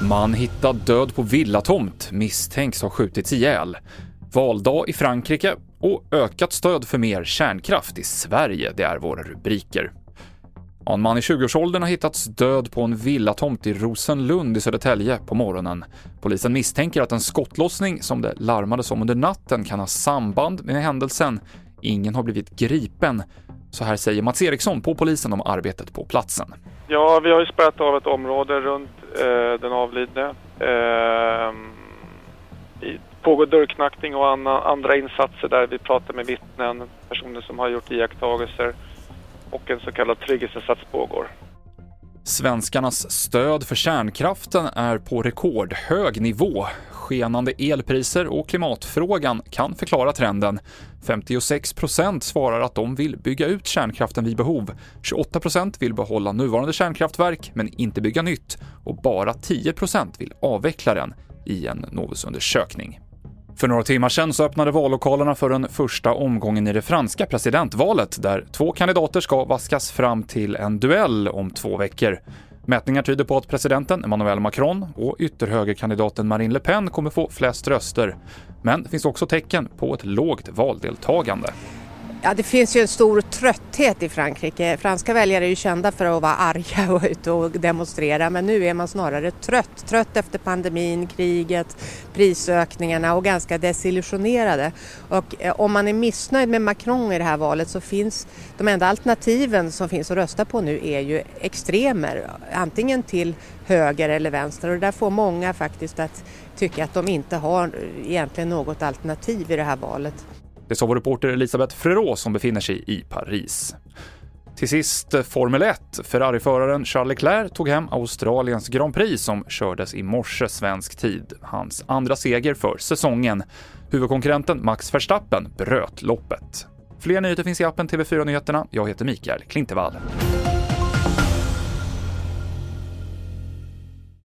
Man hittad död på villatomt, misstänks ha skjutits ihjäl. Valdag i Frankrike och ökat stöd för mer kärnkraft i Sverige, det är våra rubriker. En man i 20-årsåldern har hittats död på en villatomt i Rosenlund i Södertälje på morgonen. Polisen misstänker att en skottlossning som det larmades om under natten kan ha samband med händelsen. Ingen har blivit gripen. Så här säger Mats Eriksson på polisen om arbetet på platsen. Ja, vi har ju spärrat av ett område runt eh, den avlidne. Eh, pågår dörrknackning och anna, andra insatser där vi pratar med vittnen, personer som har gjort iakttagelser och en så kallad trygghetsinsats pågår. Svenskarnas stöd för kärnkraften är på rekordhög nivå. Skenande elpriser och klimatfrågan kan förklara trenden. 56% svarar att de vill bygga ut kärnkraften vid behov. 28% vill behålla nuvarande kärnkraftverk men inte bygga nytt och bara 10% vill avveckla den i en Novusundersökning. För några timmar sedan så öppnade vallokalerna för den första omgången i det franska presidentvalet där två kandidater ska vaskas fram till en duell om två veckor. Mätningar tyder på att presidenten Emmanuel Macron och ytterhögerkandidaten Marine Le Pen kommer få flest röster. Men det finns också tecken på ett lågt valdeltagande. Ja, det finns ju en stor trötthet i Frankrike. Franska väljare är ju kända för att vara arga och ute och demonstrera men nu är man snarare trött. Trött efter pandemin, kriget, prisökningarna och ganska desillusionerade. Och eh, om man är missnöjd med Macron i det här valet så finns de enda alternativen som finns att rösta på nu är ju extremer. Antingen till höger eller vänster och där får många faktiskt att tycka att de inte har egentligen något alternativ i det här valet. Det sa vår reporter Elisabeth Frerot som befinner sig i Paris. Till sist eh, Formel 1. Ferrariföraren Charles Leclerc tog hem Australiens Grand Prix som kördes i morse svensk tid. Hans andra seger för säsongen. Huvudkonkurrenten Max Verstappen bröt loppet. Fler nyheter finns i appen TV4 Nyheterna. Jag heter Mikael Klintevall.